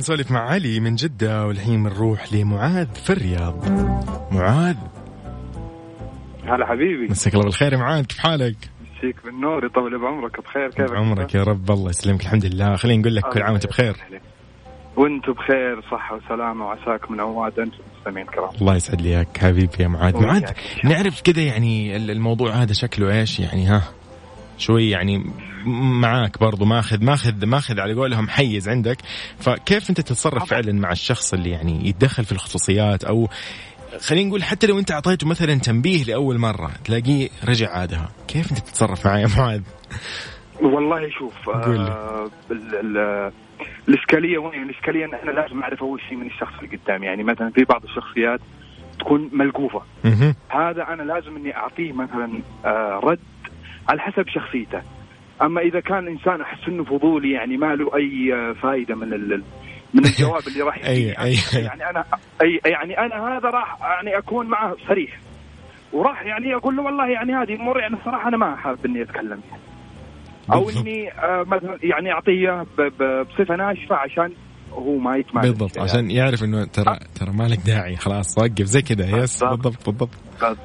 نسولف مع علي من جدة والحين بنروح لمعاذ في الرياض. معاذ. هلا حبيبي. مساك الله بالخير يا معاذ كيف حالك؟ مسيك بالنور يطول بعمرك بخير كيفك؟ عمرك يا رب الله يسلمك الحمد لله. خلينا نقول لك كل عام وانت بخير. وأنتم بخير صحة وسلامة وعساكم من عواد أنتم المستمعين الكرام. الله يسعد لي اياك حبيبي يا معاذ. معاذ نعرف كذا يعني الموضوع هذا شكله إيش؟ يعني ها شوي يعني معاك برضو ماخذ ماخذ ماخذ على قولهم حيز عندك. فكيف أنت تتصرف فعلا مع الشخص اللي يعني يتدخل في الخصوصيات؟ أو خلينا نقول حتى لو أنت أعطيته مثلا تنبيه لأول مرة تلاقيه رجع عادها. كيف أنت تتصرف معاه يا معاذ والله شوف آه الإشكالية وين؟ الإشكالية إن أنا لازم أعرف أول شيء من الشخص اللي قدامي. يعني مثلا في بعض الشخصيات تكون ملقوفه هذا أنا لازم إني أعطيه مثلا آه رد على حسب شخصيته. أما إذا كان إنسان أحس إنه فضولي يعني ما له أي فائده من ال من الجواب اللي راح (laughs) أي يعني أنا أي يعني أنا هذا راح يعني أكون معه صريح. وراح يعني أقول له والله يعني هذه امور يعني الصراحه أنا ما حابب إني أتكلم. يعني. أو إني آه مثلا يعني أعطيه بصفة ناشفة عشان هو ما يتمالك بالضبط يعني. عشان يعرف إنه ترى ترى مالك داعي خلاص وقف زي كذا. يس بالضبط بالضبط.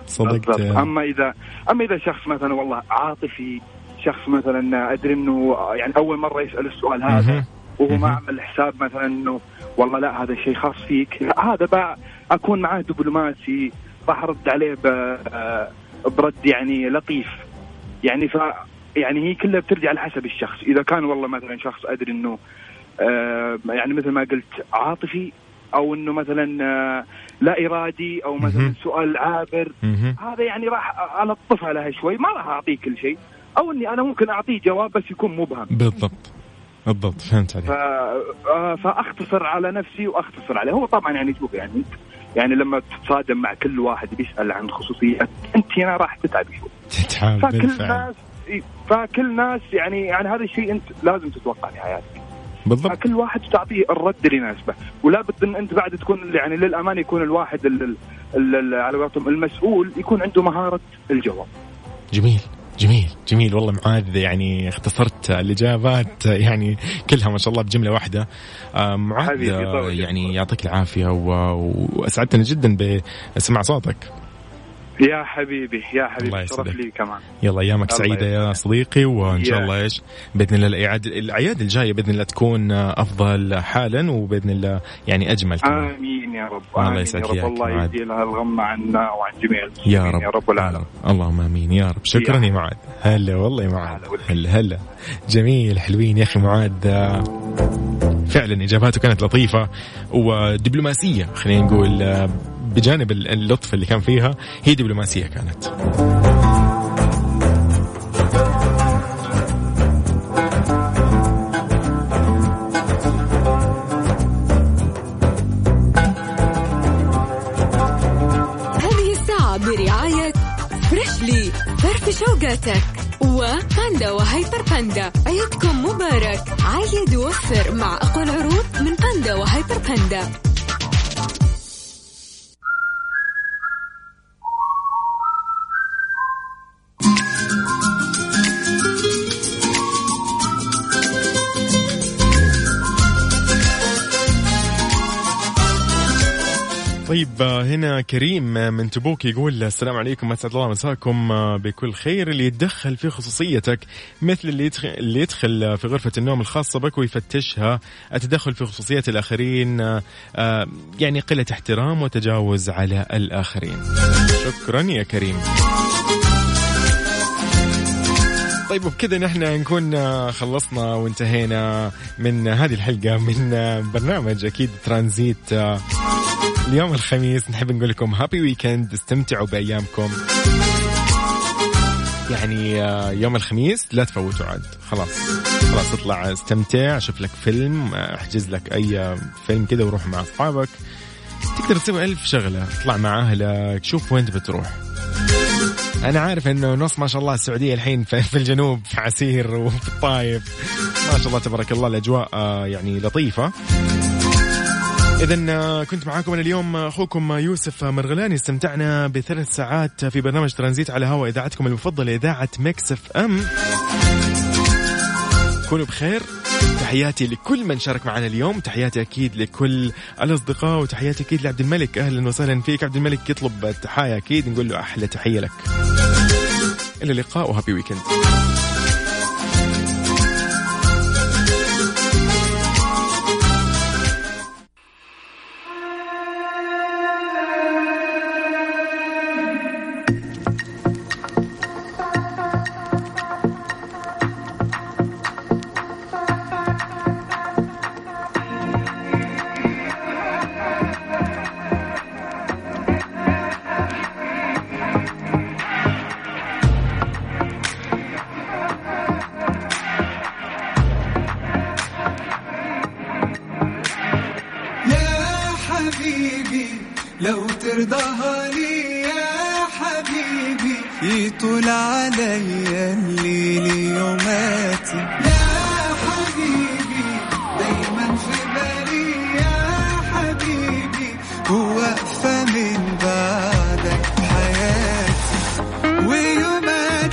صدقت. أما إذا أما إذا شخص مثلا والله عاطفي شخص مثلا أدري إنه يعني أول مرة يسأل السؤال هذا وهو ما عمل حساب مثلا إنه والله لا هذا شيء خاص فيك. هذا بقى أكون معاه دبلوماسي راح أرد عليه برد يعني لطيف. يعني ف يعني هي كلها بترجع على حسب الشخص. إذا كان والله مثلا شخص أدري إنه آه يعني مثل ما قلت عاطفي أو إنه مثلا آه لا إرادي أو مثلا سؤال عابر. هذا يعني راح الطفها لها شوي. ما راح أعطيه كل شيء. أو إني أنا ممكن أعطيه جواب بس يكون مبهم بالضبط. بالضبط فهمت عليك. آه فأختصر على نفسي وأختصر عليه. هو طبعا يعني شوف يعني يعني لما تتصادم مع كل واحد بيسأل عن خصوصيات أنت هنا راح تتعب شوي. تتعب فكل بالفعل. ناس فكل ناس يعني يعني هذا الشيء أنت لازم تتوقع في حياتك بالضبط. كل واحد تعطيه الرد اللي يناسبه ولا بد إن أنت بعد تكون يعني للأمانة يكون الواحد ال ال على قولتهم المسؤول يكون عنده مهارة الجواب. جميل. جميل جميل والله معاذ يعني اختصرت الإجابات يعني كلها ما شاء الله بجملة واحدة. آه، معاذ يعني يعطيك العافية واسعدتنا جدا بسمع صوتك. يا حبيبي يا حبيبي شرف لي كمان. يلا أيامك سعيدة يا صديقي وإن شاء الله إيش بإذن الله الأعياد الجاية بإذن الله تكون أفضل حالا وبإذن الله يعني أجمل كمان. آمين يا رب الله يسعدك يا رب. الله يزيلها الغم عنا وعن جميع يا رب يا رب العالمين. اللهم آمين يا رب. شكرا يا معاذ. هلا والله يا معاذ. هلا هلا. جميل حلوين يا أخي معاذ. فعلا إجاباته كانت لطيفة ودبلوماسية خلينا نقول. بجانب اللطف اللي كان فيها هي دبلوماسية كانت. هذه الساعة برعاية فريشلي شوقاتك وباندا وهيبر باندا عيدكم مبارك. عيد ووفر مع أقوى العروض من باندا وهيبر باندا. طيب هنا كريم من تبوك يقول السلام عليكم أسعد الله مساكم بكل خير. اللي يتدخل في خصوصيتك مثل اللي يدخل, اللي يدخل في غرفة النوم الخاصة بك ويفتشها. التدخل في خصوصيات الآخرين يعني قلة احترام وتجاوز على الآخرين. شكرا يا كريم. طيب وبكذا نحن نكون خلصنا وانتهينا من هذه الحلقة من برنامج أكيد ترانزيت اليوم الخميس نحب نقول لكم هابي ويكند استمتعوا بأيامكم. يعني آه، يوم الخميس لا تفوتوا عاد. خلاص. خلاص اطلع استمتع شوف لك فيلم أحجز لك أي فيلم كذا وروح مع أصحابك. تقدر تسوي ألف شغلة. اطلع مع أهلك شوف وين بتروح أنا عارف إنه نص ما شاء الله السعودية الحين في الجنوب في عسير وفي الطايف. ما شاء الله تبارك الله الأجواء آه، يعني لطيفة. إذا آه، كنت معاكم أنا اليوم أخوكم يوسف مرغلاني. استمتعنا بثلاث ساعات في برنامج ترانزيت على هواء إذاعتكم المفضلة إذاعة ميكس إف أم. كونوا بخير. تحياتي لكل من شارك معنا اليوم. تحياتي أكيد لكل الأصدقاء وتحياتي أكيد لعبد الملك. أهلا وسهلا فيك. عبد الملك يطلب تحايا أكيد. نقول له أحلى تحية لك. إلى اللقاء وهابي ويكند.